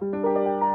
Música